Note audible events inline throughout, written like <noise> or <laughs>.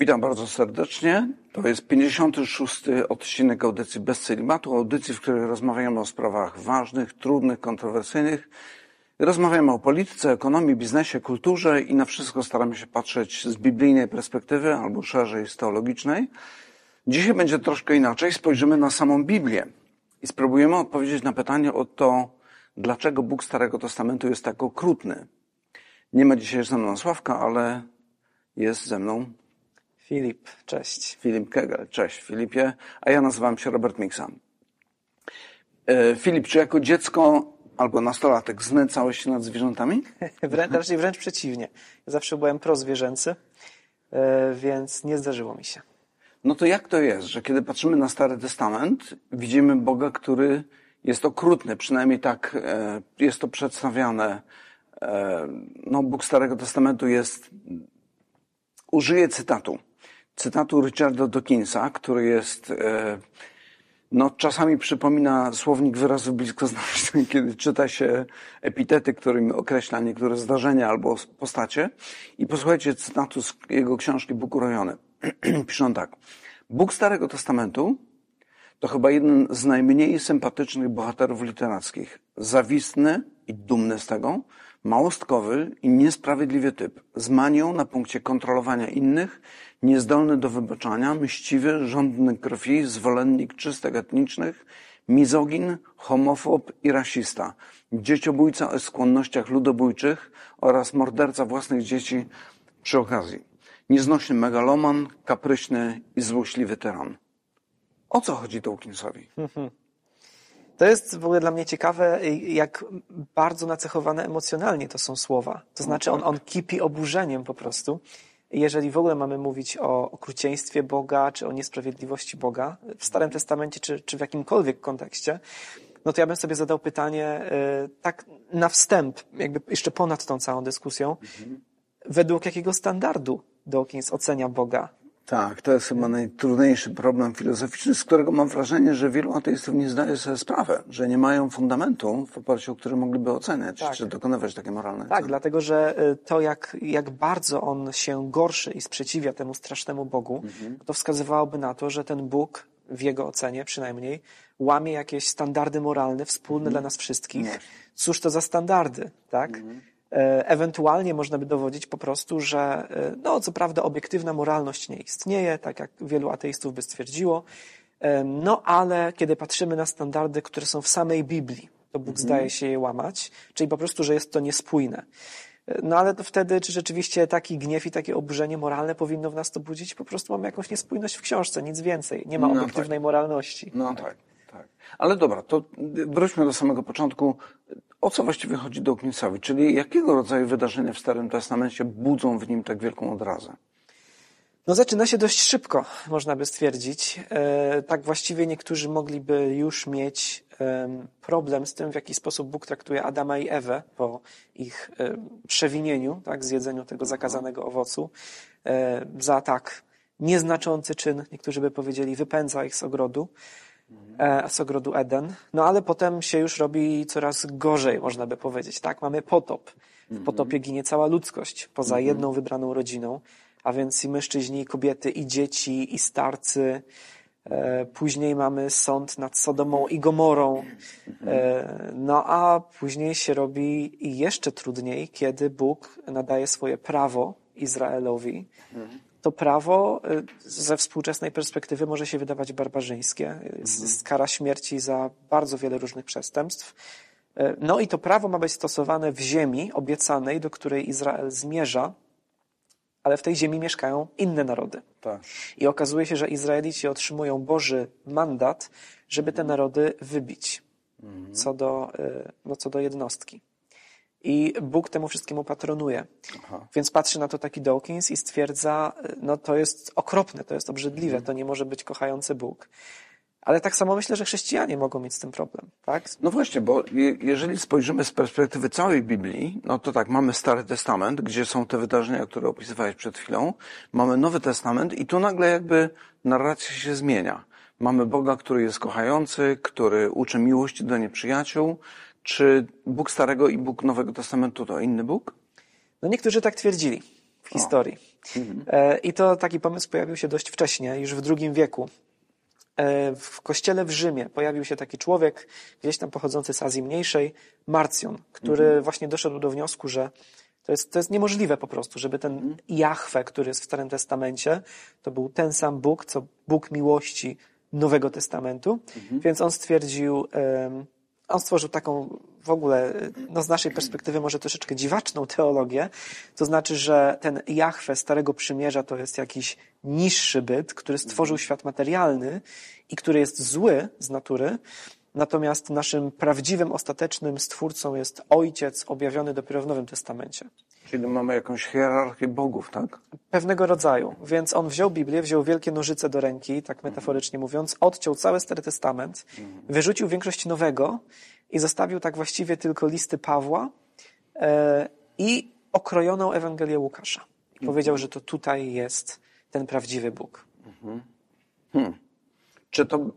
Witam bardzo serdecznie. To jest 56. odcinek audycji Bez Celimatu, audycji, w której rozmawiamy o sprawach ważnych, trudnych, kontrowersyjnych. Rozmawiamy o polityce, ekonomii, biznesie, kulturze i na wszystko staramy się patrzeć z biblijnej perspektywy albo szerzej z teologicznej. Dzisiaj będzie troszkę inaczej. Spojrzymy na samą Biblię i spróbujemy odpowiedzieć na pytanie o to, dlaczego Bóg Starego Testamentu jest tak okrutny. Nie ma dzisiaj ze mną Sławka, ale jest ze mną Filip, cześć. Filip Kegel. Cześć Filipie, a ja nazywam się Robert Miksa. E, Filip, czy jako dziecko albo nastolatek znęcałeś się nad zwierzętami? <laughs> Wrę, raczej wręcz przeciwnie. Ja zawsze byłem prozwierzęcy, e, więc nie zdarzyło mi się. No to jak to jest, że kiedy patrzymy na Stary Testament, widzimy Boga, który jest okrutny, przynajmniej tak e, jest to przedstawiane. No, Bóg Starego Testamentu jest, użyję cytatu cytatu Richarda Dawkinsa, który jest, e, no czasami przypomina słownik wyrazów bliskoznacznych, <laughs> kiedy czyta się epitety, którymi określa niektóre zdarzenia albo postacie. I posłuchajcie cytatu z jego książki Bóg urojony. <clears throat> Pisze on tak. Bóg Starego Testamentu to chyba jeden z najmniej sympatycznych bohaterów literackich. Zawistny i dumny z tego, małostkowy i niesprawiedliwy typ, z manią na punkcie kontrolowania innych, niezdolny do wybaczania, mściwy, żądny krwi, zwolennik czystek etnicznych, mizogin, homofob i rasista, dzieciobójca o skłonnościach ludobójczych oraz morderca własnych dzieci przy okazji, nieznośny megaloman, kapryśny i złośliwy tyran. O co chodzi Dawkinsowi? To jest w ogóle dla mnie ciekawe, jak bardzo nacechowane emocjonalnie to są słowa. To znaczy on, on kipi oburzeniem po prostu. Jeżeli w ogóle mamy mówić o okrucieństwie Boga, czy o niesprawiedliwości Boga w Starym Testamencie, czy, czy w jakimkolwiek kontekście, no to ja bym sobie zadał pytanie y, tak na wstęp, jakby jeszcze ponad tą całą dyskusją, mhm. według jakiego standardu Dawkins ocenia Boga? Tak, to jest chyba najtrudniejszy problem filozoficzny, z którego mam wrażenie, że wielu ateistów nie zdaje sobie sprawy, że nie mają fundamentu, w oparciu o który mogliby oceniać, tak. czy dokonywać takie moralne Tak, ceny. dlatego że y, to, jak, jak bardzo on się gorszy i sprzeciwia temu strasznemu Bogu, mhm. to wskazywałoby na to, że ten Bóg, w jego ocenie przynajmniej, łamie jakieś standardy moralne wspólne mhm. dla nas wszystkich. Cóż to za standardy, tak? Mhm. E, ewentualnie można by dowodzić po prostu, że e, no, co prawda obiektywna moralność nie istnieje, tak jak wielu ateistów by stwierdziło, e, no ale kiedy patrzymy na standardy, które są w samej Biblii, to Bóg mhm. zdaje się je łamać, czyli po prostu, że jest to niespójne. No ale to wtedy, czy rzeczywiście taki gniew i takie oburzenie moralne powinno w nas to budzić? Po prostu mamy jakąś niespójność w książce, nic więcej. Nie ma no obiektywnej tak. moralności. No tak, tak. Ale dobra, to wróćmy do samego początku. O co właściwie chodzi Dawkinsowi? Czyli jakiego rodzaju wydarzenia w Starym Testamencie budzą w nim tak wielką odrazę? No zaczyna się dość szybko, można by stwierdzić. E, tak właściwie niektórzy mogliby już mieć problem z tym, w jaki sposób Bóg traktuje Adama i Ewę po ich przewinieniu, tak, zjedzeniu tego zakazanego owocu, e, za tak nieznaczący czyn, niektórzy by powiedzieli, wypędza ich z ogrodu. E, z ogrodu Eden. No ale potem się już robi coraz gorzej, można by powiedzieć. Tak, mamy potop. W mhm. potopie ginie cała ludzkość, poza mhm. jedną wybraną rodziną, a więc i mężczyźni, i kobiety, i dzieci, i starcy. E, później mamy sąd nad Sodomą i Gomorą. E, no a później się robi jeszcze trudniej, kiedy Bóg nadaje swoje prawo Izraelowi. Mhm to prawo y, ze współczesnej perspektywy może się wydawać barbarzyńskie. Jest mhm. kara śmierci za bardzo wiele różnych przestępstw. Y, no i to prawo ma być stosowane w ziemi obiecanej, do której Izrael zmierza, ale w tej ziemi mieszkają inne narody. Tak. I okazuje się, że Izraelici otrzymują Boży mandat, żeby te narody wybić mhm. co, do, y, no, co do jednostki. I Bóg temu wszystkiemu patronuje. Aha. Więc patrzy na to taki Dawkins i stwierdza, no to jest okropne, to jest obrzydliwe, mhm. to nie może być kochający Bóg. Ale tak samo myślę, że chrześcijanie mogą mieć z tym problem, tak? No właśnie, bo jeżeli spojrzymy z perspektywy całej Biblii, no to tak, mamy Stary Testament, gdzie są te wydarzenia, które opisywałeś przed chwilą, mamy Nowy Testament i tu nagle jakby narracja się zmienia. Mamy Boga, który jest kochający, który uczy miłości do nieprzyjaciół, czy Bóg Starego i Bóg Nowego Testamentu to inny Bóg? No niektórzy tak twierdzili. w historii. E, I to taki pomysł pojawił się dość wcześnie, już w II wieku. E, W kościele w Rzymie pojawił się taki człowiek, gdzieś tam pochodzący z Azji Mniejszej, Marcjon, który właśnie doszedł do wniosku, że to jest, to jest niemożliwe po prostu, żeby ten Jahwe, który jest w Starym Testamencie, to był ten sam Bóg, co Bóg miłości Nowego Testamentu. Więc on stwierdził, on stworzył taką w ogóle, no z naszej perspektywy może troszeczkę dziwaczną teologię, to znaczy, że ten Jahwe Starego Przymierza to jest jakiś niższy byt, który stworzył świat materialny i który jest zły z natury, natomiast naszym prawdziwym, ostatecznym stwórcą jest Ojciec objawiony dopiero w Nowym Testamencie. Czyli mamy jakąś hierarchię bogów, tak? Pewnego rodzaju. Więc on wziął Biblię, wziął wielkie nożyce do ręki, tak metaforycznie mówiąc, odciął cały Stary Testament, wyrzucił większość nowego i zostawił tak właściwie tylko listy Pawła e, i okrojoną Ewangelię Łukasza. I powiedział, że to tutaj jest ten prawdziwy Bóg. Czy to.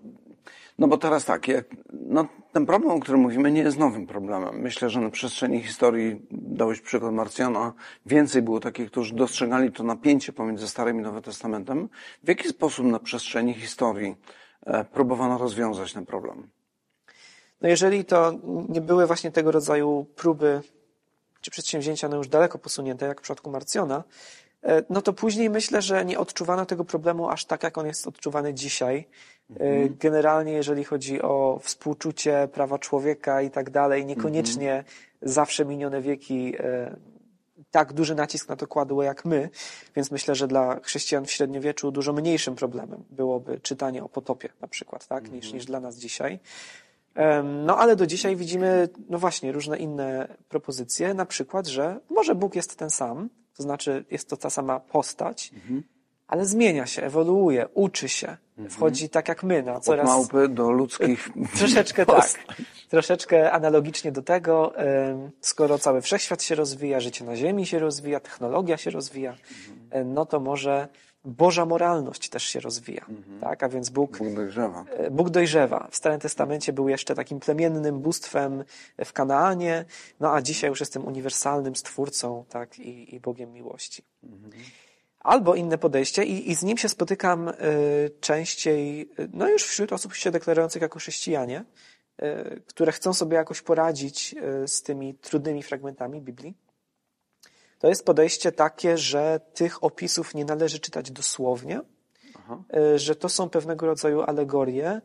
No bo teraz tak, jak, no, ten problem, o którym mówimy, nie jest nowym problemem. Myślę, że na przestrzeni historii, dałeś przykład Marsjana, więcej było takich, którzy dostrzegali to napięcie pomiędzy Starym i Nowym Testamentem. W jaki sposób na przestrzeni historii e, próbowano rozwiązać ten problem? No jeżeli to nie były właśnie tego rodzaju próby czy przedsięwzięcia no już daleko posunięte, jak w przypadku Marcjona, no to później myślę, że nie odczuwano tego problemu aż tak, jak on jest odczuwany dzisiaj. E, Generalnie, jeżeli chodzi o współczucie, prawa człowieka i tak dalej, niekoniecznie zawsze minione wieki e, tak duży nacisk na to kładły jak my, więc myślę, że dla chrześcijan w średniowieczu dużo mniejszym problemem byłoby czytanie o potopie na przykład, tak, niż, niż dla nas dzisiaj. No ale do dzisiaj widzimy, no właśnie, różne inne propozycje, na przykład, że może Bóg jest ten sam, to znaczy jest to ta sama postać, ale zmienia się, ewoluuje, uczy się, wchodzi tak jak my na Od coraz... małpy do ludzkich. <laughs> Troszeczkę tak. Troszeczkę analogicznie do tego, skoro cały wszechświat się rozwija, życie na Ziemi się rozwija, technologia się rozwija, no to może Boża moralność też się rozwija. Tak? A więc Bóg Bóg dojrzewa. E, Bóg dojrzewa. W Starym Testamencie był jeszcze takim plemiennym bóstwem w Kanaanie, no a dzisiaj już jest tym uniwersalnym stwórcą, tak, i, i Bogiem miłości. Albo inne podejście i, i z nim się spotykam y, częściej, y, no już wśród osób się deklarujących jako chrześcijanie, y, które chcą sobie jakoś poradzić y, z tymi trudnymi fragmentami Biblii. To jest podejście takie, że tych opisów nie należy czytać dosłownie, y, że to są pewnego rodzaju alegorie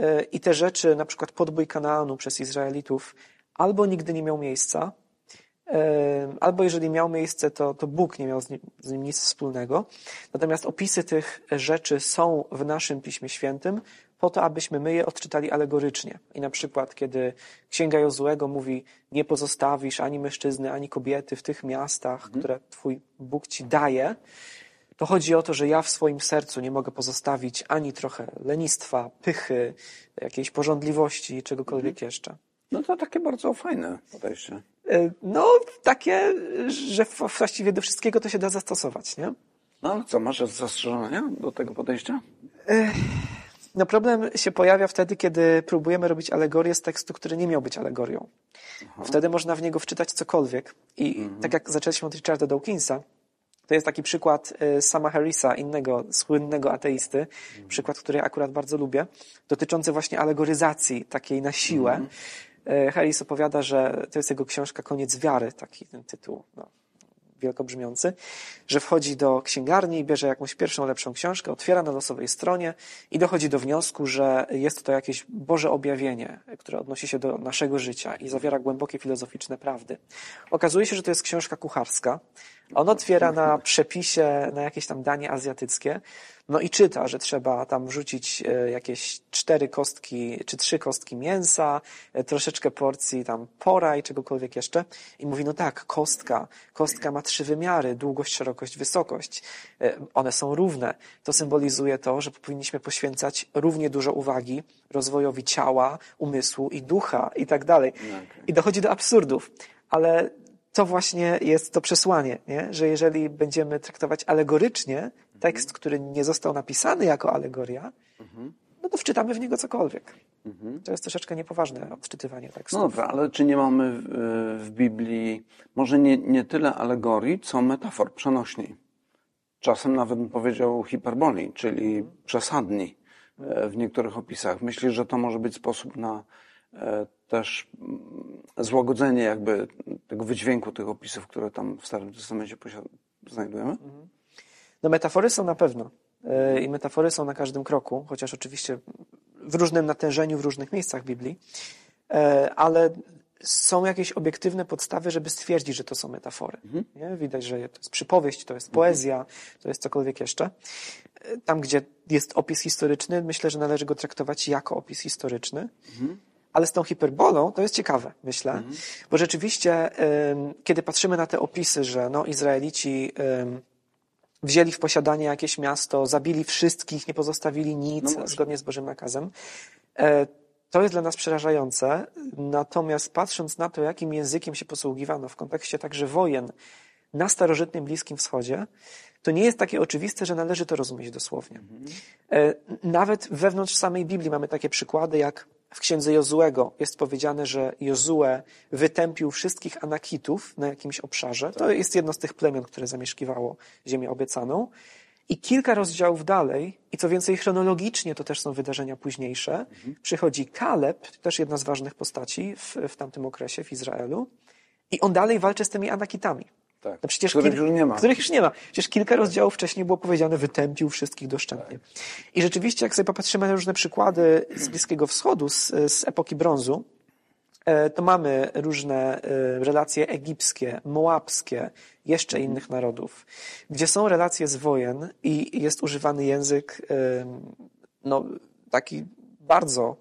y, i te rzeczy, na przykład podbój Kanaanu przez Izraelitów, albo nigdy nie miał miejsca, albo jeżeli miał miejsce, to, to Bóg nie miał z nim, z nim nic wspólnego. Natomiast opisy tych rzeczy są w naszym Piśmie Świętym po to, abyśmy my je odczytali alegorycznie. I na przykład, kiedy Księga Jozuego mówi, nie pozostawisz ani mężczyzny, ani kobiety w tych miastach, które Twój Bóg Ci daje, to chodzi o to, że ja w swoim sercu nie mogę pozostawić ani trochę lenistwa, pychy, jakiejś porządliwości, czegokolwiek jeszcze. No to takie bardzo fajne podejście. E, No, takie, że właściwie do wszystkiego to się da zastosować, nie? No ale co, masz zastrzeżenia do tego podejścia? No problem się pojawia wtedy, kiedy próbujemy robić alegorię z tekstu, który nie miał być alegorią. Wtedy można w niego wczytać cokolwiek. I tak jak zaczęliśmy od Richarda Dawkinsa, to jest taki przykład y, Sama Harrisa, innego słynnego ateisty, przykład, który ja akurat bardzo lubię, dotyczący właśnie alegoryzacji takiej na siłę. Y, Harris opowiada, że to jest jego książka Koniec wiary, taki ten tytuł. No wielko brzmiący, że wchodzi do księgarni, bierze jakąś pierwszą, lepszą książkę, otwiera na losowej stronie i dochodzi do wniosku, że jest to jakieś Boże objawienie, które odnosi się do naszego życia i zawiera głębokie filozoficzne prawdy. Okazuje się, że to jest książka kucharska. On otwiera na przepisie na jakieś tam danie azjatyckie, no i czyta, że trzeba tam wrzucić e, jakieś cztery kostki czy trzy kostki mięsa, e, troszeczkę porcji tam pora i czegokolwiek jeszcze. I mówi, no tak, kostka. Kostka ma trzy wymiary, długość, szerokość, wysokość. E, One są równe. To symbolizuje to, że powinniśmy poświęcać równie dużo uwagi rozwojowi ciała, umysłu i ducha i tak dalej. I dochodzi do absurdów. Ale to właśnie jest to przesłanie, nie? że jeżeli będziemy traktować alegorycznie tekst, który nie został napisany jako alegoria, no to wczytamy w niego cokolwiek. To jest troszeczkę niepoważne odczytywanie tekstu. No dobra, ale czy nie mamy w, w Biblii może nie, nie tyle alegorii, co metafor przenośni? Czasem nawet bym powiedział hiperboli, czyli przesadni e, w niektórych opisach. Myślisz, że to może być sposób na e, też mm, złagodzenie jakby tego wydźwięku tych opisów, które tam w Starym Testamencie znajdujemy? No metafory są na pewno. E, I metafory są na każdym kroku, chociaż oczywiście w różnym natężeniu, w różnych miejscach Biblii. E, Ale są jakieś obiektywne podstawy, żeby stwierdzić, że to są metafory. Nie? Widać, że to jest przypowieść, to jest poezja, to jest cokolwiek jeszcze. E, Tam, gdzie jest opis historyczny, myślę, że należy go traktować jako opis historyczny. Ale z tą hiperbolą to jest ciekawe, myślę, bo rzeczywiście, kiedy patrzymy na te opisy, że no, Izraelici wzięli w posiadanie jakieś miasto, zabili wszystkich, nie pozostawili No nic właśnie. zgodnie z Bożym nakazem, e, to jest dla nas przerażające. Natomiast patrząc na to, jakim językiem się posługiwano w kontekście także wojen na starożytnym Bliskim Wschodzie, to nie jest takie oczywiste, że należy to rozumieć dosłownie. E, Nawet wewnątrz samej Biblii mamy takie przykłady, jak w księdze Jozuego jest powiedziane, że Jozue wytępił wszystkich Anakitów na jakimś obszarze. To jest jedno z tych plemion, które zamieszkiwało ziemię obiecaną. I kilka rozdziałów dalej, i co więcej chronologicznie, to też są wydarzenia późniejsze, przychodzi Kaleb, też jedna z ważnych postaci w, w tamtym okresie w Izraelu, i on dalej walczy z tymi Anakitami. Tak. No przecież Których już nie ma. Których już nie ma. Przecież kilka rozdziałów wcześniej było powiedziane, wytępił wszystkich doszczętnie. I rzeczywiście, jak sobie popatrzymy na różne przykłady z Bliskiego Wschodu, z, z epoki brązu, e, to mamy różne e, relacje egipskie, moabskie, jeszcze innych narodów, gdzie są relacje z wojen i jest używany język e, no, taki bardzo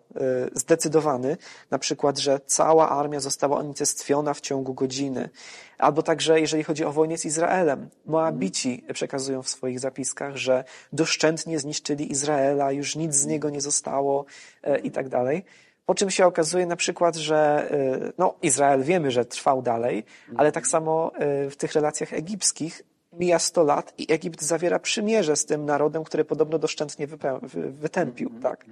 zdecydowany, na przykład, że cała armia została unicestwiona w ciągu godziny. Albo także, jeżeli chodzi o wojnę z Izraelem, Moabici przekazują w swoich zapiskach, że doszczętnie zniszczyli Izraela, już nic z niego nie zostało e, i tak dalej. Po czym się okazuje na przykład, że e, no, Izrael wiemy, że trwał dalej, ale tak samo e, w tych relacjach egipskich mija 100 lat i Egipt zawiera przymierze z tym narodem, który podobno doszczętnie wytępił. Tak?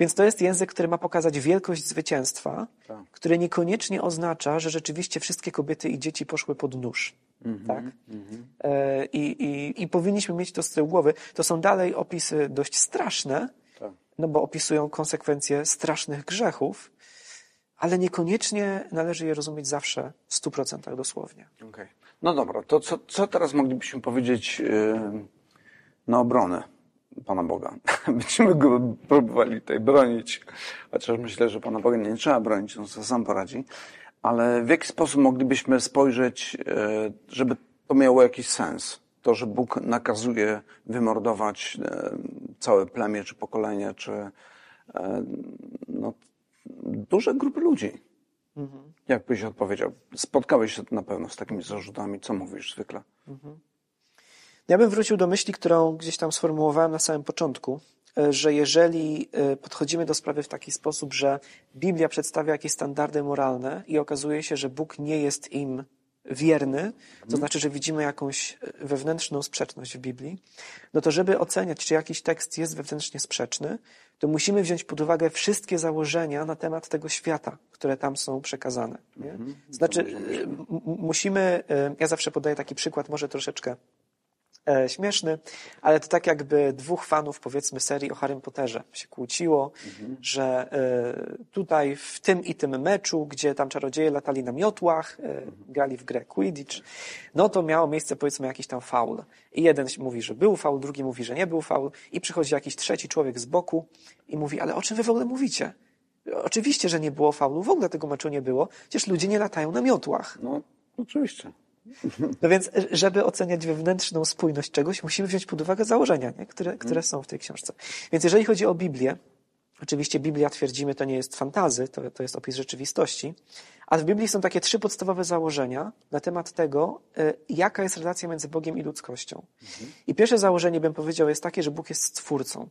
Więc to jest język, który ma pokazać wielkość zwycięstwa, Tak. który niekoniecznie oznacza, że rzeczywiście wszystkie kobiety i dzieci poszły pod nóż. Tak? E, I, i, I powinniśmy mieć to z tyłu głowy. To są dalej opisy dość straszne, Tak. no bo opisują konsekwencje strasznych grzechów, ale niekoniecznie należy je rozumieć zawsze w 100% dosłownie. Okej. No dobra, to co, co teraz moglibyśmy powiedzieć yy, na obronę Pana Boga? <laughs> Będziemy go próbowali tutaj bronić, chociaż myślę, że Pana Boga nie trzeba bronić, on sobie sam poradzi. Ale w jaki sposób moglibyśmy spojrzeć, yy, żeby to miało jakiś sens? To, że Bóg nakazuje wymordować yy, całe plemię, czy pokolenie, czy yy, no, duże grupy ludzi. Jak byś odpowiedział? Spotkałeś się na pewno z takimi zarzutami. Co mówisz zwykle? Ja bym wrócił do myśli, którą gdzieś tam sformułowałem na samym początku, e, że jeżeli e, podchodzimy do sprawy w taki sposób, że Biblia przedstawia jakieś standardy moralne i okazuje się, że Bóg nie jest im wierny, to znaczy, że widzimy jakąś e, wewnętrzną sprzeczność w Biblii, no to żeby oceniać, czy jakiś tekst jest wewnętrznie sprzeczny, to musimy wziąć pod uwagę wszystkie założenia na temat tego świata, które tam są przekazane. Nie? Znaczy, e, m- m- musimy, ja zawsze podaję taki przykład, może troszeczkę e, śmieszny, ale to tak jakby dwóch fanów, powiedzmy, serii o Harrym Potterze się kłóciło, że e, tutaj w tym i tym meczu, gdzie tam czarodzieje latali na miotłach, e, grali w grę Quidditch, no to miało miejsce, powiedzmy, jakiś tam faul. I jeden mówi, że był faul, drugi mówi, że nie był faul i przychodzi jakiś trzeci człowiek z boku i mówi, ale o czym wy w ogóle mówicie? Oczywiście, że nie było faulu, w ogóle tego meczu nie było, przecież ludzie nie latają na miotłach. No, oczywiście. No więc, żeby oceniać wewnętrzną spójność czegoś, musimy wziąć pod uwagę założenia, nie? Które, które są w tej książce. Więc jeżeli chodzi o Biblię, oczywiście Biblia, twierdzimy, to nie jest fantazy, to, to jest opis rzeczywistości, ale w Biblii są takie trzy podstawowe założenia na temat tego, e, jaka jest relacja między Bogiem i ludzkością. I pierwsze założenie, bym powiedział, jest takie, że Bóg jest stwórcą.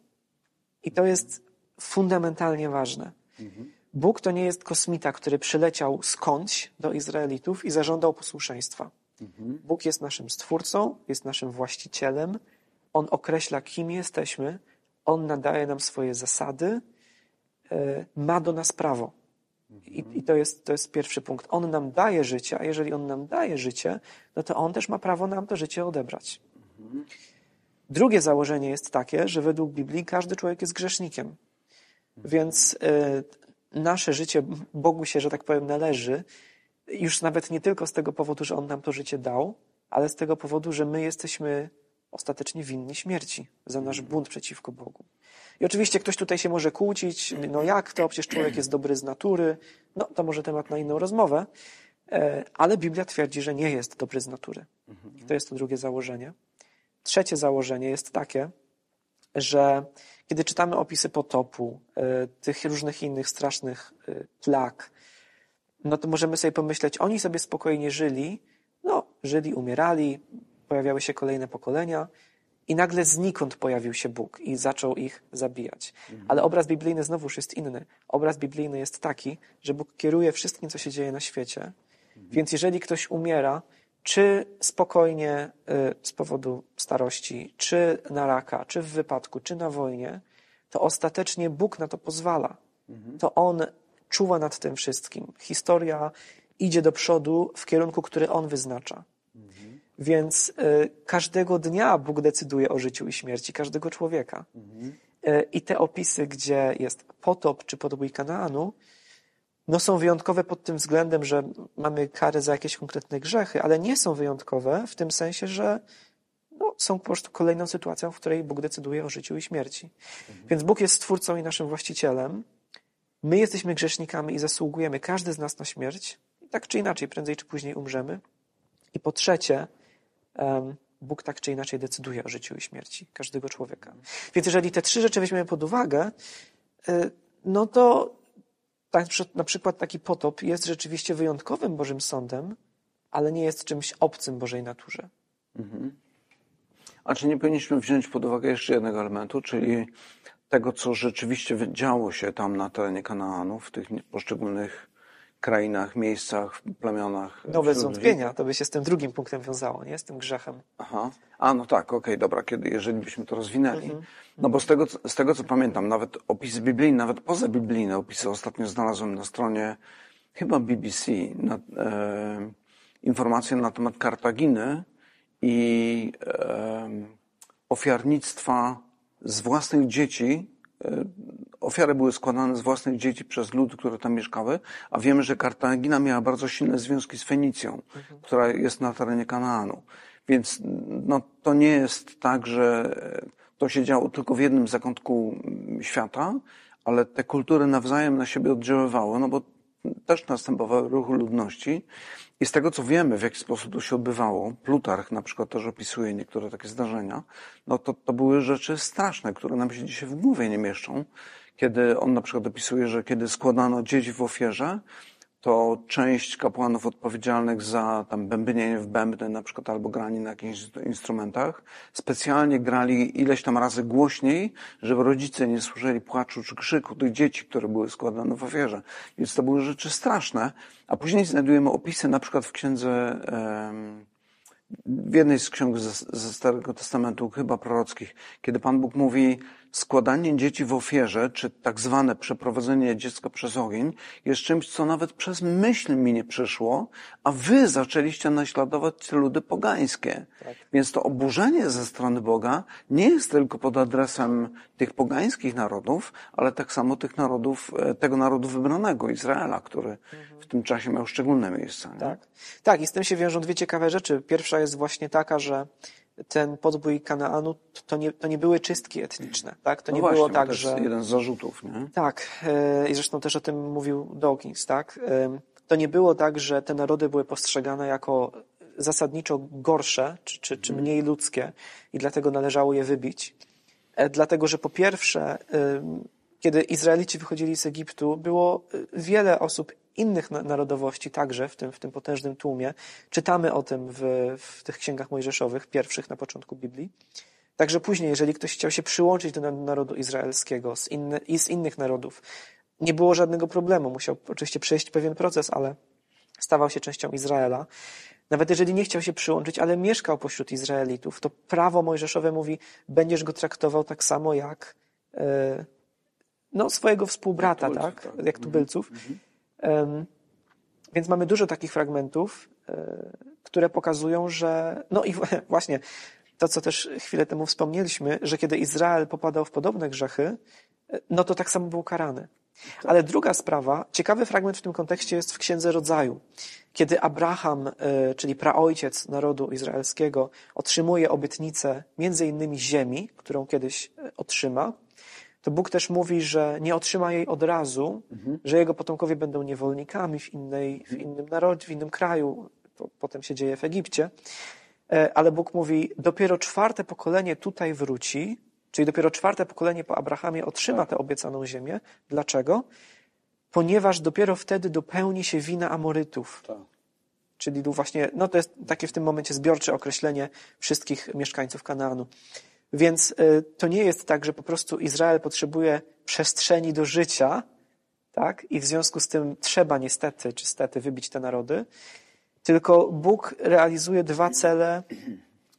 I to jest fundamentalnie ważne. Bóg to nie jest kosmita, który przyleciał skądś do Izraelitów i zażądał posłuszeństwa. Bóg jest naszym stwórcą, jest naszym właścicielem. On określa, kim jesteśmy. On nadaje nam swoje zasady, e, ma do nas prawo. I, I, to, jest, to jest pierwszy punkt. On nam daje życie, a jeżeli on nam daje życie, no to on też ma prawo nam to życie odebrać. Drugie założenie jest takie, że według Biblii każdy człowiek jest grzesznikiem. Więc y, nasze życie Bogu się, że tak powiem, należy, już nawet nie tylko z tego powodu, że On nam to życie dał, ale z tego powodu, że my jesteśmy ostatecznie winni śmierci za nasz bunt przeciwko Bogu. I oczywiście ktoś tutaj się może kłócić, no jak to, przecież człowiek jest dobry z natury, no to może temat na inną rozmowę, e, ale Biblia twierdzi, że nie jest dobry z natury. I to jest to drugie założenie. Trzecie założenie jest takie, że kiedy czytamy opisy potopu, e, tych różnych innych strasznych e, plag, no to możemy sobie pomyśleć, oni sobie spokojnie żyli, no, żyli, umierali, pojawiały się kolejne pokolenia i nagle znikąd pojawił się Bóg i zaczął ich zabijać. Ale obraz biblijny znowuż jest inny. Obraz biblijny jest taki, że Bóg kieruje wszystkim, co się dzieje na świecie. Więc jeżeli ktoś umiera, czy spokojnie y, z powodu starości, czy na raka, czy w wypadku, czy na wojnie, to ostatecznie Bóg na to pozwala. To On czuwa nad tym wszystkim. Historia idzie do przodu w kierunku, który On wyznacza. Więc y, każdego dnia Bóg decyduje o życiu i śmierci każdego człowieka. Y, I te opisy, gdzie jest potop czy podbój Kanaanu, no są wyjątkowe pod tym względem, że mamy kary za jakieś konkretne grzechy, ale nie są wyjątkowe w tym sensie, że no, są po prostu kolejną sytuacją, w której Bóg decyduje o życiu i śmierci. Więc Bóg jest stwórcą i naszym właścicielem. My jesteśmy grzesznikami i zasługujemy, każdy z nas na śmierć. Tak czy inaczej, prędzej czy później umrzemy. I po trzecie, em, Bóg tak czy inaczej decyduje o życiu i śmierci każdego człowieka. Więc jeżeli te trzy rzeczy weźmiemy pod uwagę, y, no to tak, na przykład taki potop jest rzeczywiście wyjątkowym Bożym sądem, ale nie jest czymś obcym Bożej naturze. A czy nie powinniśmy wziąć pod uwagę jeszcze jednego elementu, czyli tego, co rzeczywiście działo się tam na terenie Kanaanu, w tych poszczególnych krainach, miejscach, plemionach? No bez wątpienia, to by się z tym drugim punktem wiązało, nie? Z tym grzechem. Aha. A, no tak, okej, dobra, kiedy, jeżeli byśmy to rozwinęli. Mhm. No bo z tego, co- z tego, co pamiętam, nawet opisy biblijne, nawet pozabiblijne opisy ostatnio znalazłem na stronie chyba BBC, na, e, informacje na temat Kartaginy i e, ofiarnictwa z własnych dzieci. E, ofiary były składane z własnych dzieci przez lud, które tam mieszkały, a wiemy, że Kartagina miała bardzo silne związki z Fenicją, która jest na terenie Kanaanu. Więc no, to nie jest tak, że to się działo tylko w jednym zakątku świata, ale te kultury nawzajem na siebie oddziaływały, no bo też następowały ruchy ludności. I z tego, co wiemy, w jaki sposób to się odbywało, Plutarch na przykład też opisuje niektóre takie zdarzenia, no to, to były rzeczy straszne, które nam się dzisiaj w głowie nie mieszczą. Kiedy on na przykład opisuje, że kiedy składano dzieci w ofierze, to część kapłanów odpowiedzialnych za tam bębnienie w bębny na przykład albo granie na jakichś instrumentach specjalnie grali ileś tam razy głośniej, żeby rodzice nie słyszeli płaczu czy krzyku tych dzieci, które były składane w ofierze. Więc to były rzeczy straszne. A później znajdujemy opisy na przykład w księdze w jednej z ksiąg ze, ze Starego Testamentu, chyba prorockich, kiedy Pan Bóg mówi, składanie dzieci w ofierze, czy tak zwane przeprowadzenie dziecka przez ogień, jest czymś, co nawet przez myśl mi nie przyszło, a wy zaczęliście naśladować ludy pogańskie. Więc to oburzenie ze strony Boga nie jest tylko pod adresem tych pogańskich narodów, ale tak samo tych narodów, e, tego narodu wybranego, Izraela, który w tym czasie miał szczególne miejsce. nie? Tak? tak, i z tym się wiążą dwie ciekawe rzeczy. Pierwsza jest właśnie taka, że ten podbój Kanaanu to nie, to nie były czystki etniczne. Tak? To No nie właśnie, było tak, to jest że. jeden z zarzutów, nie? Tak, e, i zresztą też o tym mówił Dawkins, tak? E, To nie było tak, że te narody były postrzegane jako zasadniczo gorsze, czy, czy, czy mniej ludzkie i dlatego należało je wybić. E, Dlatego, że po pierwsze, kiedy Izraelici wychodzili z Egiptu, było wiele osób innych na- narodowości także w tym, w tym potężnym tłumie. Czytamy o tym w, w tych księgach mojżeszowych, pierwszych na początku Biblii. Także później, jeżeli ktoś chciał się przyłączyć do na- narodu izraelskiego z inny, i z innych narodów, nie było żadnego problemu. Musiał oczywiście przejść pewien proces, ale stawał się częścią Izraela. Nawet jeżeli nie chciał się przyłączyć, ale mieszkał pośród Izraelitów, to prawo mojżeszowe mówi, będziesz go traktował tak samo jak e, no, swojego współbrata, Tubylców, tak? tak. Jak tubylców. Em, Więc mamy dużo takich fragmentów, e, które pokazują, że. No i <laughs> właśnie to, co też chwilę temu wspomnieliśmy, że kiedy Izrael popadał w podobne grzechy, e, no to tak samo był karany. Ale druga sprawa, ciekawy fragment w tym kontekście jest w Księdze Rodzaju. Kiedy Abraham, e, czyli praojciec narodu izraelskiego, otrzymuje obietnicę między innymi ziemi, którą kiedyś otrzyma, to Bóg też mówi, że nie otrzyma jej od razu, że jego potomkowie będą niewolnikami w, innej, w innym narodzie, w innym kraju. To potem się dzieje w Egipcie. E, Ale Bóg mówi, dopiero czwarte pokolenie tutaj wróci, czyli dopiero czwarte pokolenie po Abrahamie otrzyma tę obiecaną ziemię. Dlaczego? Ponieważ dopiero wtedy dopełni się wina Amorytów. Tak. Czyli właśnie, no to jest takie w tym momencie zbiorcze określenie wszystkich mieszkańców Kanaanu. Więc y, to nie jest tak, że po prostu Izrael potrzebuje przestrzeni do życia, tak? I w związku z tym trzeba niestety, czy stety wybić te narody, tylko Bóg realizuje dwa cele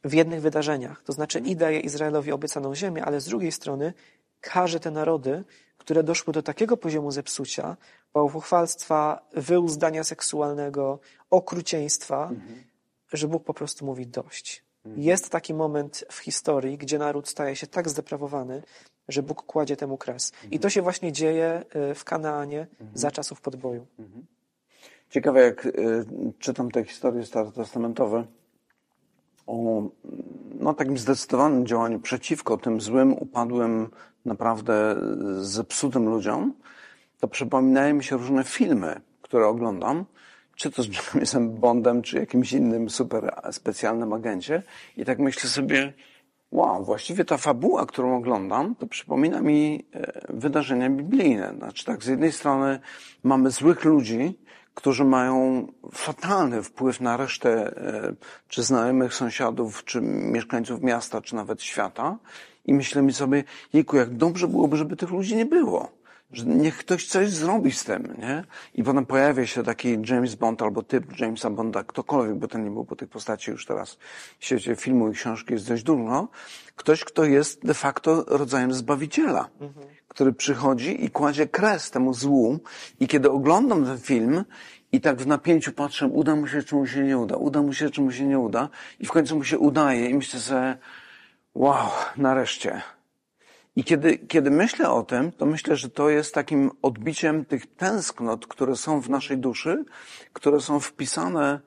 w jednych wydarzeniach. To znaczy i daje Izraelowi obiecaną ziemię, ale z drugiej strony karze te narody, które doszły do takiego poziomu zepsucia, bałwochwalstwa, wyuzdania seksualnego, okrucieństwa, że Bóg po prostu mówi dość. Jest taki moment w historii, gdzie naród staje się tak zdeprawowany, że Bóg kładzie temu kres. I to się właśnie dzieje y, w Kanaanie za czasów podboju. Ciekawe, jak y, czytam te historie starotestamentowe o no, takim zdecydowanym działaniu przeciwko tym złym, upadłym, naprawdę zepsutym ludziom, to przypominają mi się różne filmy, które oglądam, czy to z Jamesem Bondem, czy jakimś innym super specjalnym agencie. I tak myślę sobie, wow, właściwie ta fabuła, którą oglądam, to przypomina mi e, wydarzenia biblijne. Znaczy tak, z jednej strony mamy złych ludzi, którzy mają fatalny wpływ na resztę e, czy znajomych sąsiadów, czy mieszkańców miasta, czy nawet świata. I myślimy sobie, jejku, jak dobrze byłoby, żeby tych ludzi nie było. Że niech ktoś coś zrobi z tym, nie? I potem pojawia się taki James Bond albo typ Jamesa Bonda, ktokolwiek, bo ten nie był, bo tych postaci już teraz w świecie filmu i książki jest dość dużo. Ktoś, kto jest de facto rodzajem zbawiciela, który przychodzi i kładzie kres temu złu. I kiedy oglądam ten film i tak w napięciu patrzę, uda mu się, czy mu się nie uda, uda mu się, czy mu się nie uda, i w końcu mu się udaje i myślę sobie, wow, nareszcie. I kiedy, kiedy myślę o tym, to myślę, że to jest takim odbiciem tych tęsknot, które są w naszej duszy, które są wpisane,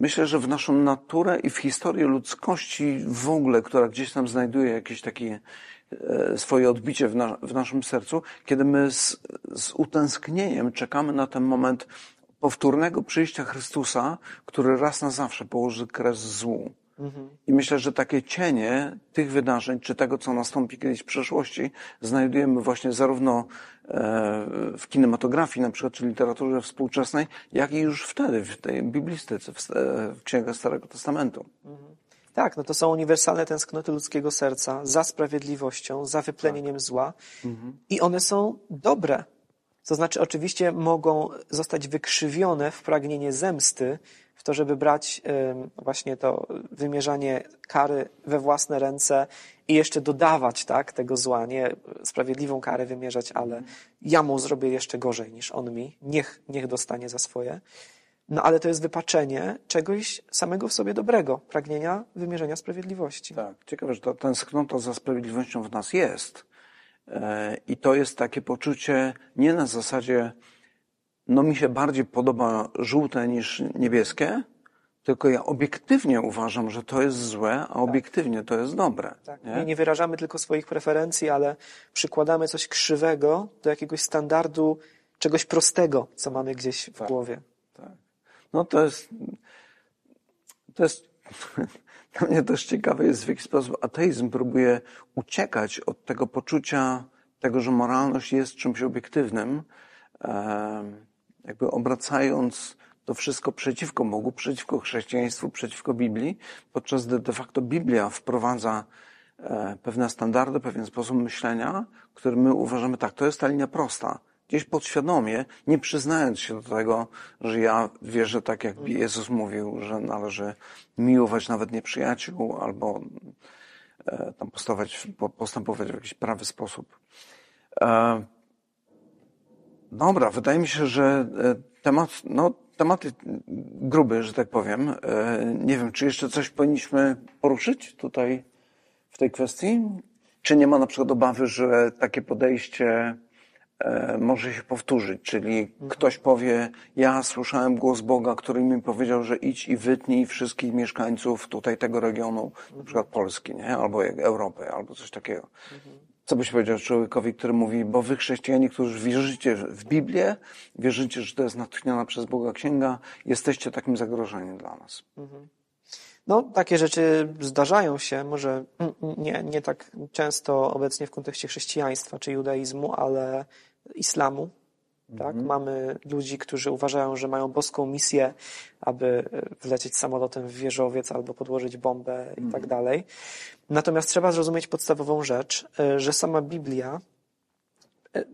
myślę, że w naszą naturę i w historię ludzkości w ogóle, która gdzieś tam znajduje jakieś takie e, swoje odbicie w, na, w naszym sercu, kiedy my z, z utęsknieniem czekamy na ten moment powtórnego przyjścia Chrystusa, który raz na zawsze położy kres złu. I myślę, że takie cienie tych wydarzeń, czy tego, co nastąpi kiedyś w przyszłości, znajdujemy właśnie zarówno e, w kinematografii, na przykład, czy literaturze współczesnej, jak i już wtedy, w tej biblistyce, w, e, w księgach Starego Testamentu. Tak, no to są uniwersalne tęsknoty ludzkiego serca za sprawiedliwością, za wyplenieniem zła. I one są dobre. To znaczy, oczywiście mogą zostać wykrzywione w pragnienie zemsty, w to, żeby brać właśnie to wymierzanie kary we własne ręce i jeszcze dodawać tak, tego zła, nie sprawiedliwą karę wymierzać, ale ja mu zrobię jeszcze gorzej niż on mi, niech, niech dostanie za swoje. No ale to jest wypaczenie czegoś samego w sobie dobrego, pragnienia wymierzenia sprawiedliwości. Tak, ciekawe, że ta tęsknota za sprawiedliwością w nas jest. E, I to jest takie poczucie nie na zasadzie, no mi się bardziej podoba żółte niż niebieskie, tylko ja obiektywnie uważam, że to jest złe, a obiektywnie to jest dobre. Tak. nie? Nie? nie wyrażamy tylko swoich preferencji, ale przykładamy coś krzywego do jakiegoś standardu, czegoś prostego, co mamy gdzieś w głowie. Tak. No to jest, to jest, <laughs> dla mnie też ciekawe jest, w jaki sposób ateizm próbuje uciekać od tego poczucia tego, że moralność jest czymś obiektywnym, em, jakby obracając to wszystko przeciwko Bogu, przeciwko chrześcijaństwu, przeciwko Biblii, podczas gdy de facto Biblia wprowadza e, pewne standardy, pewien sposób myślenia, który my uważamy tak, to jest ta linia prosta. Gdzieś podświadomie, nie przyznając się do tego, że ja wierzę tak, jak Jezus mówił, że należy miłować nawet nieprzyjaciół, albo e, tam postępować, postępować w jakiś prawy sposób. E, dobra, wydaje mi się, że temat, no, tematy gruby, że tak powiem. Nie wiem, czy jeszcze coś powinniśmy poruszyć tutaj w tej kwestii? Czy nie ma na przykład obawy, że takie podejście E, może się powtórzyć, czyli ktoś powie, ja słyszałem głos Boga, który mi powiedział, że idź i wytnij wszystkich mieszkańców tutaj tego regionu, na przykład Polski, nie? albo Europy, albo coś takiego. Mhm. Co byś powiedział człowiekowi, który mówi, bo wy chrześcijanie, którzy wierzycie w Biblię, wierzycie, że to jest natchniona przez Boga księga, jesteście takim zagrożeniem dla nas. Mhm. No, takie rzeczy zdarzają się, może nie, nie tak często obecnie w kontekście chrześcijaństwa czy judaizmu, ale islamu. Tak? Mhm. Mamy ludzi, którzy uważają, że mają boską misję, aby wlecieć samolotem w wieżowiec albo podłożyć bombę i tak mhm. dalej. Natomiast trzeba zrozumieć podstawową rzecz, e, że sama Biblia e,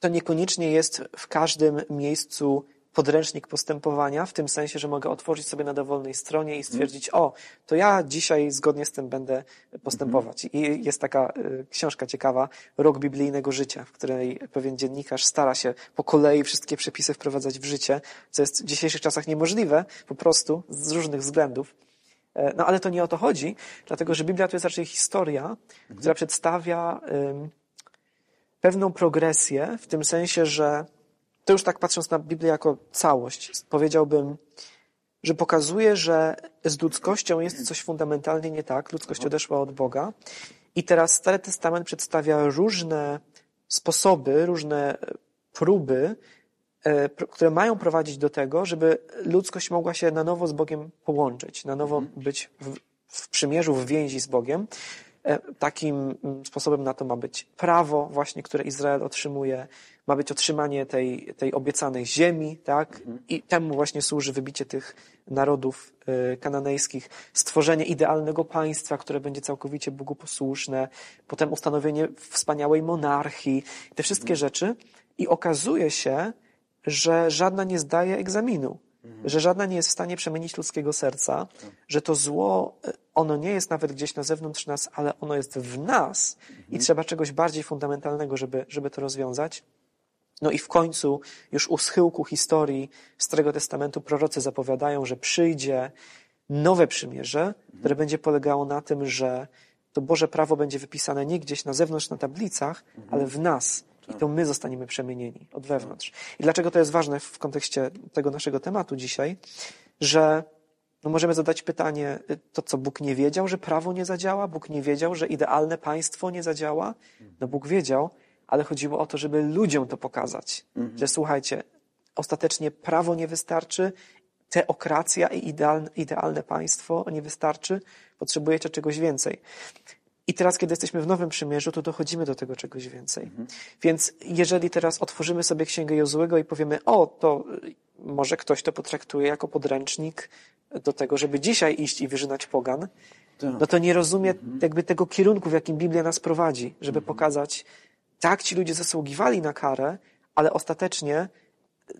to niekoniecznie jest w każdym miejscu podręcznik postępowania, w tym sensie, że mogę otworzyć sobie na dowolnej stronie i stwierdzić, o, to ja dzisiaj zgodnie z tym będę postępować. I jest taka y, książka ciekawa, Rok biblijnego życia, w której pewien dziennikarz stara się po kolei wszystkie przepisy wprowadzać w życie, co jest w dzisiejszych czasach niemożliwe, po prostu z różnych względów. E, no ale to nie o to chodzi, dlatego że Biblia to jest raczej historia, mhm. która przedstawia pewną progresję, w tym sensie, że to już tak patrząc na Biblię jako całość, powiedziałbym, że pokazuje, że z ludzkością jest coś fundamentalnie nie tak. Ludzkość odeszła od Boga. I teraz Stary Testament przedstawia różne sposoby, różne próby, e, które mają prowadzić do tego, żeby ludzkość mogła się na nowo z Bogiem połączyć, na nowo mhm. być w, w przymierzu, w więzi z Bogiem. E, takim mm, sposobem na to ma być prawo właśnie, które Izrael otrzymuje, ma być otrzymanie tej, tej obiecanej ziemi, tak? I temu właśnie służy wybicie tych narodów e, kananejskich, stworzenie idealnego państwa, które będzie całkowicie Bogu posłuszne, potem ustanowienie wspaniałej monarchii, te wszystkie rzeczy. I okazuje się, że żadna nie zdaje egzaminu. Mhm. że żadna nie jest w stanie przemienić ludzkiego serca, że to zło, e, ono nie jest nawet gdzieś na zewnątrz nas, ale ono jest w nas i mhm. trzeba czegoś bardziej fundamentalnego, żeby, żeby to rozwiązać. No i w końcu, już u schyłku historii Starego Testamentu prorocy zapowiadają, że przyjdzie nowe przymierze, mhm. które będzie polegało na tym, że to Boże prawo będzie wypisane nie gdzieś na zewnątrz na tablicach, ale w nas, i to my zostaniemy przemienieni od wewnątrz. I dlaczego to jest ważne w kontekście tego naszego tematu dzisiaj, że no możemy zadać pytanie, to co Bóg nie wiedział, że prawo nie zadziała? Bóg nie wiedział, że idealne państwo nie zadziała? No Bóg wiedział, ale chodziło o to, żeby ludziom to pokazać. Mhm. Że słuchajcie, ostatecznie prawo nie wystarczy, teokracja i idealne, idealne państwo nie wystarczy, potrzebujecie czegoś więcej. I teraz, kiedy jesteśmy w Nowym Przymierzu, to dochodzimy do tego czegoś więcej. Mhm. Więc jeżeli teraz otworzymy sobie Księgę Jozłego i powiemy, o, to może ktoś to potraktuje jako podręcznik do tego, żeby dzisiaj iść i wyżynać pogan, tak. no to nie rozumie mhm. jakby tego kierunku, w jakim Biblia nas prowadzi, żeby mhm. pokazać, tak, ci ludzie zasługiwali na karę, ale ostatecznie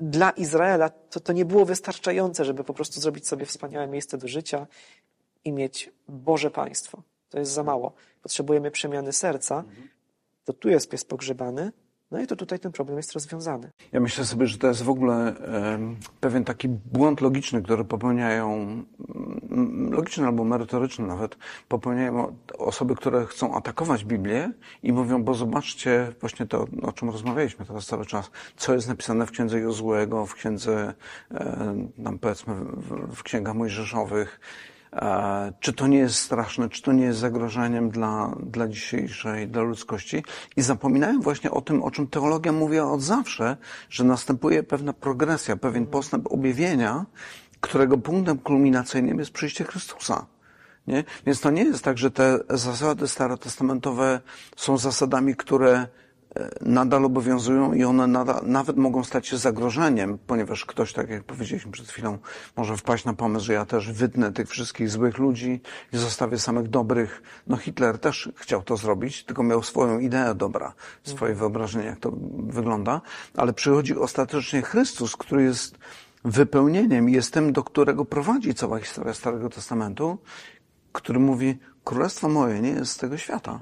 dla Izraela to, to nie było wystarczające, żeby po prostu zrobić sobie wspaniałe miejsce do życia i mieć Boże państwo. To jest za mało. Potrzebujemy przemiany serca. To tu jest pies pogrzebany. No i to tutaj ten problem jest rozwiązany. Ja myślę sobie, że to jest w ogóle pewien taki błąd logiczny, który popełniają, mm, logiczny albo merytoryczny nawet, popełniają osoby, które chcą atakować Biblię i mówią, bo zobaczcie właśnie to, o czym rozmawialiśmy teraz cały czas, co jest napisane w księdze Jozłego, w księdze, tam powiedzmy, w, księgach mojżeszowych, czy to nie jest straszne, czy to nie jest zagrożeniem dla, dla dzisiejszej, dla ludzkości. I zapominają właśnie o tym, o czym teologia mówi od zawsze, że następuje pewna progresja, pewien postęp objawienia, którego punktem kulminacyjnym jest przyjście Chrystusa. Nie? Więc to nie jest tak, że te zasady starotestamentowe są zasadami, które nadal obowiązują i one nadal, nawet mogą stać się zagrożeniem, ponieważ ktoś, tak jak powiedzieliśmy przed chwilą, może wpaść na pomysł, że ja też wytnę tych wszystkich złych ludzi i zostawię samych dobrych. No Hitler też chciał to zrobić, tylko miał swoją ideę dobra, swoje wyobrażenie, jak to wygląda, ale przychodzi ostatecznie Chrystus, który jest wypełnieniem jest tym, do którego prowadzi cała historia Starego Testamentu, który mówi, królestwo moje nie jest z tego świata.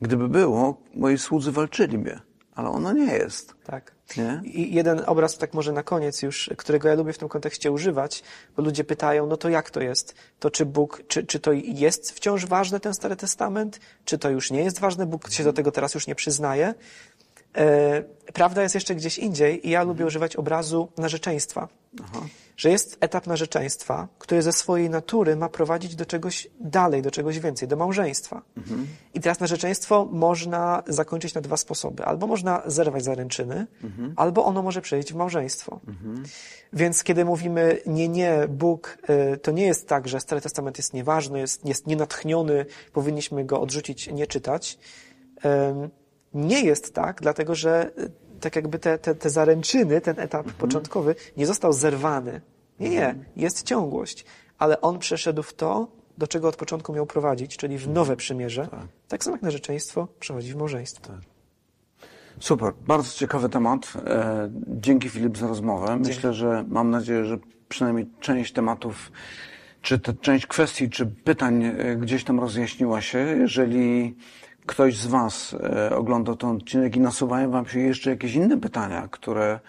Gdyby było, moi słudzy walczyliby, ale ono nie jest. Tak. Nie? I jeden obraz, tak może na koniec już, którego ja lubię w tym kontekście używać, bo ludzie pytają, no to jak to jest? To czy Bóg, czy, czy to jest wciąż ważne, ten Stary Testament? Czy to już nie jest ważne? Bóg się do tego teraz już nie przyznaje. E, prawda jest jeszcze gdzieś indziej i ja lubię używać obrazu narzeczeństwa. Że jest etap narzeczeństwa, który ze swojej natury ma prowadzić do czegoś dalej, do czegoś więcej, do małżeństwa. I teraz narzeczeństwo można zakończyć na dwa sposoby. Albo można zerwać zaręczyny, albo ono może przejść w małżeństwo. Więc kiedy mówimy nie, nie, Bóg, y, to nie jest tak, że Stary Testament jest nieważny, jest, jest nienatchniony, powinniśmy go odrzucić, nie czytać. Ym, Nie jest tak, dlatego że y, tak jakby te, te, te zaręczyny, ten etap początkowy nie został zerwany. Nie, nie, jest ciągłość, ale on przeszedł w to, do czego od początku miał prowadzić, czyli w nowe przymierze. Tak, samo jak narzeczeństwo przechodzi w małżeństwo. Super, bardzo ciekawy temat. E, Dzięki Filip za rozmowę. Myślę, że mam nadzieję, że przynajmniej część tematów, czy te, część kwestii, czy pytań e, gdzieś tam rozjaśniła się. Jeżeli ktoś z Was e, oglądał ten odcinek i nasuwają Wam się jeszcze jakieś inne pytania, które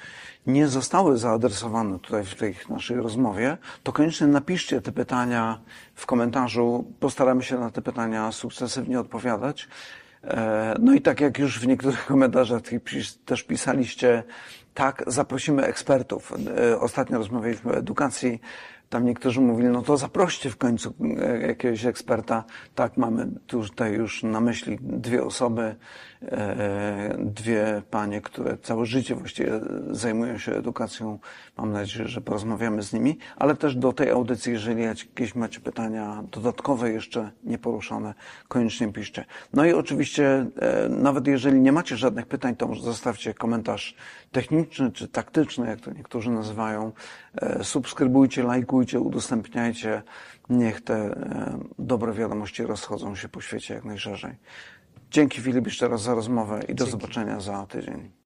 nie zostały zaadresowane tutaj w tej naszej rozmowie, to koniecznie napiszcie te pytania w komentarzu. Postaramy się na te pytania sukcesywnie odpowiadać. E, No i tak jak już w niektórych komentarzach też pisaliście, tak, zaprosimy ekspertów. E, Ostatnio rozmawialiśmy o edukacji. Tam niektórzy mówili, no to zaproście w końcu e, jakiegoś eksperta. Tak, mamy tutaj już na myśli dwie osoby, e, dwie panie, które całe życie właściwie zajmują się edukacją. Mam nadzieję, że porozmawiamy z nimi, ale też do tej audycji, jeżeli jakieś macie pytania dodatkowe jeszcze nieporuszone, koniecznie piszcie. No i oczywiście, e, nawet jeżeli nie macie żadnych pytań, to zostawcie komentarz techniczny czy taktyczny, jak to niektórzy nazywają. Subskrybujcie, lajkujcie, udostępniajcie. Niech te e, dobre wiadomości rozchodzą się po świecie jak najszerzej. Dzięki Filip jeszcze raz za rozmowę i do zobaczenia za tydzień.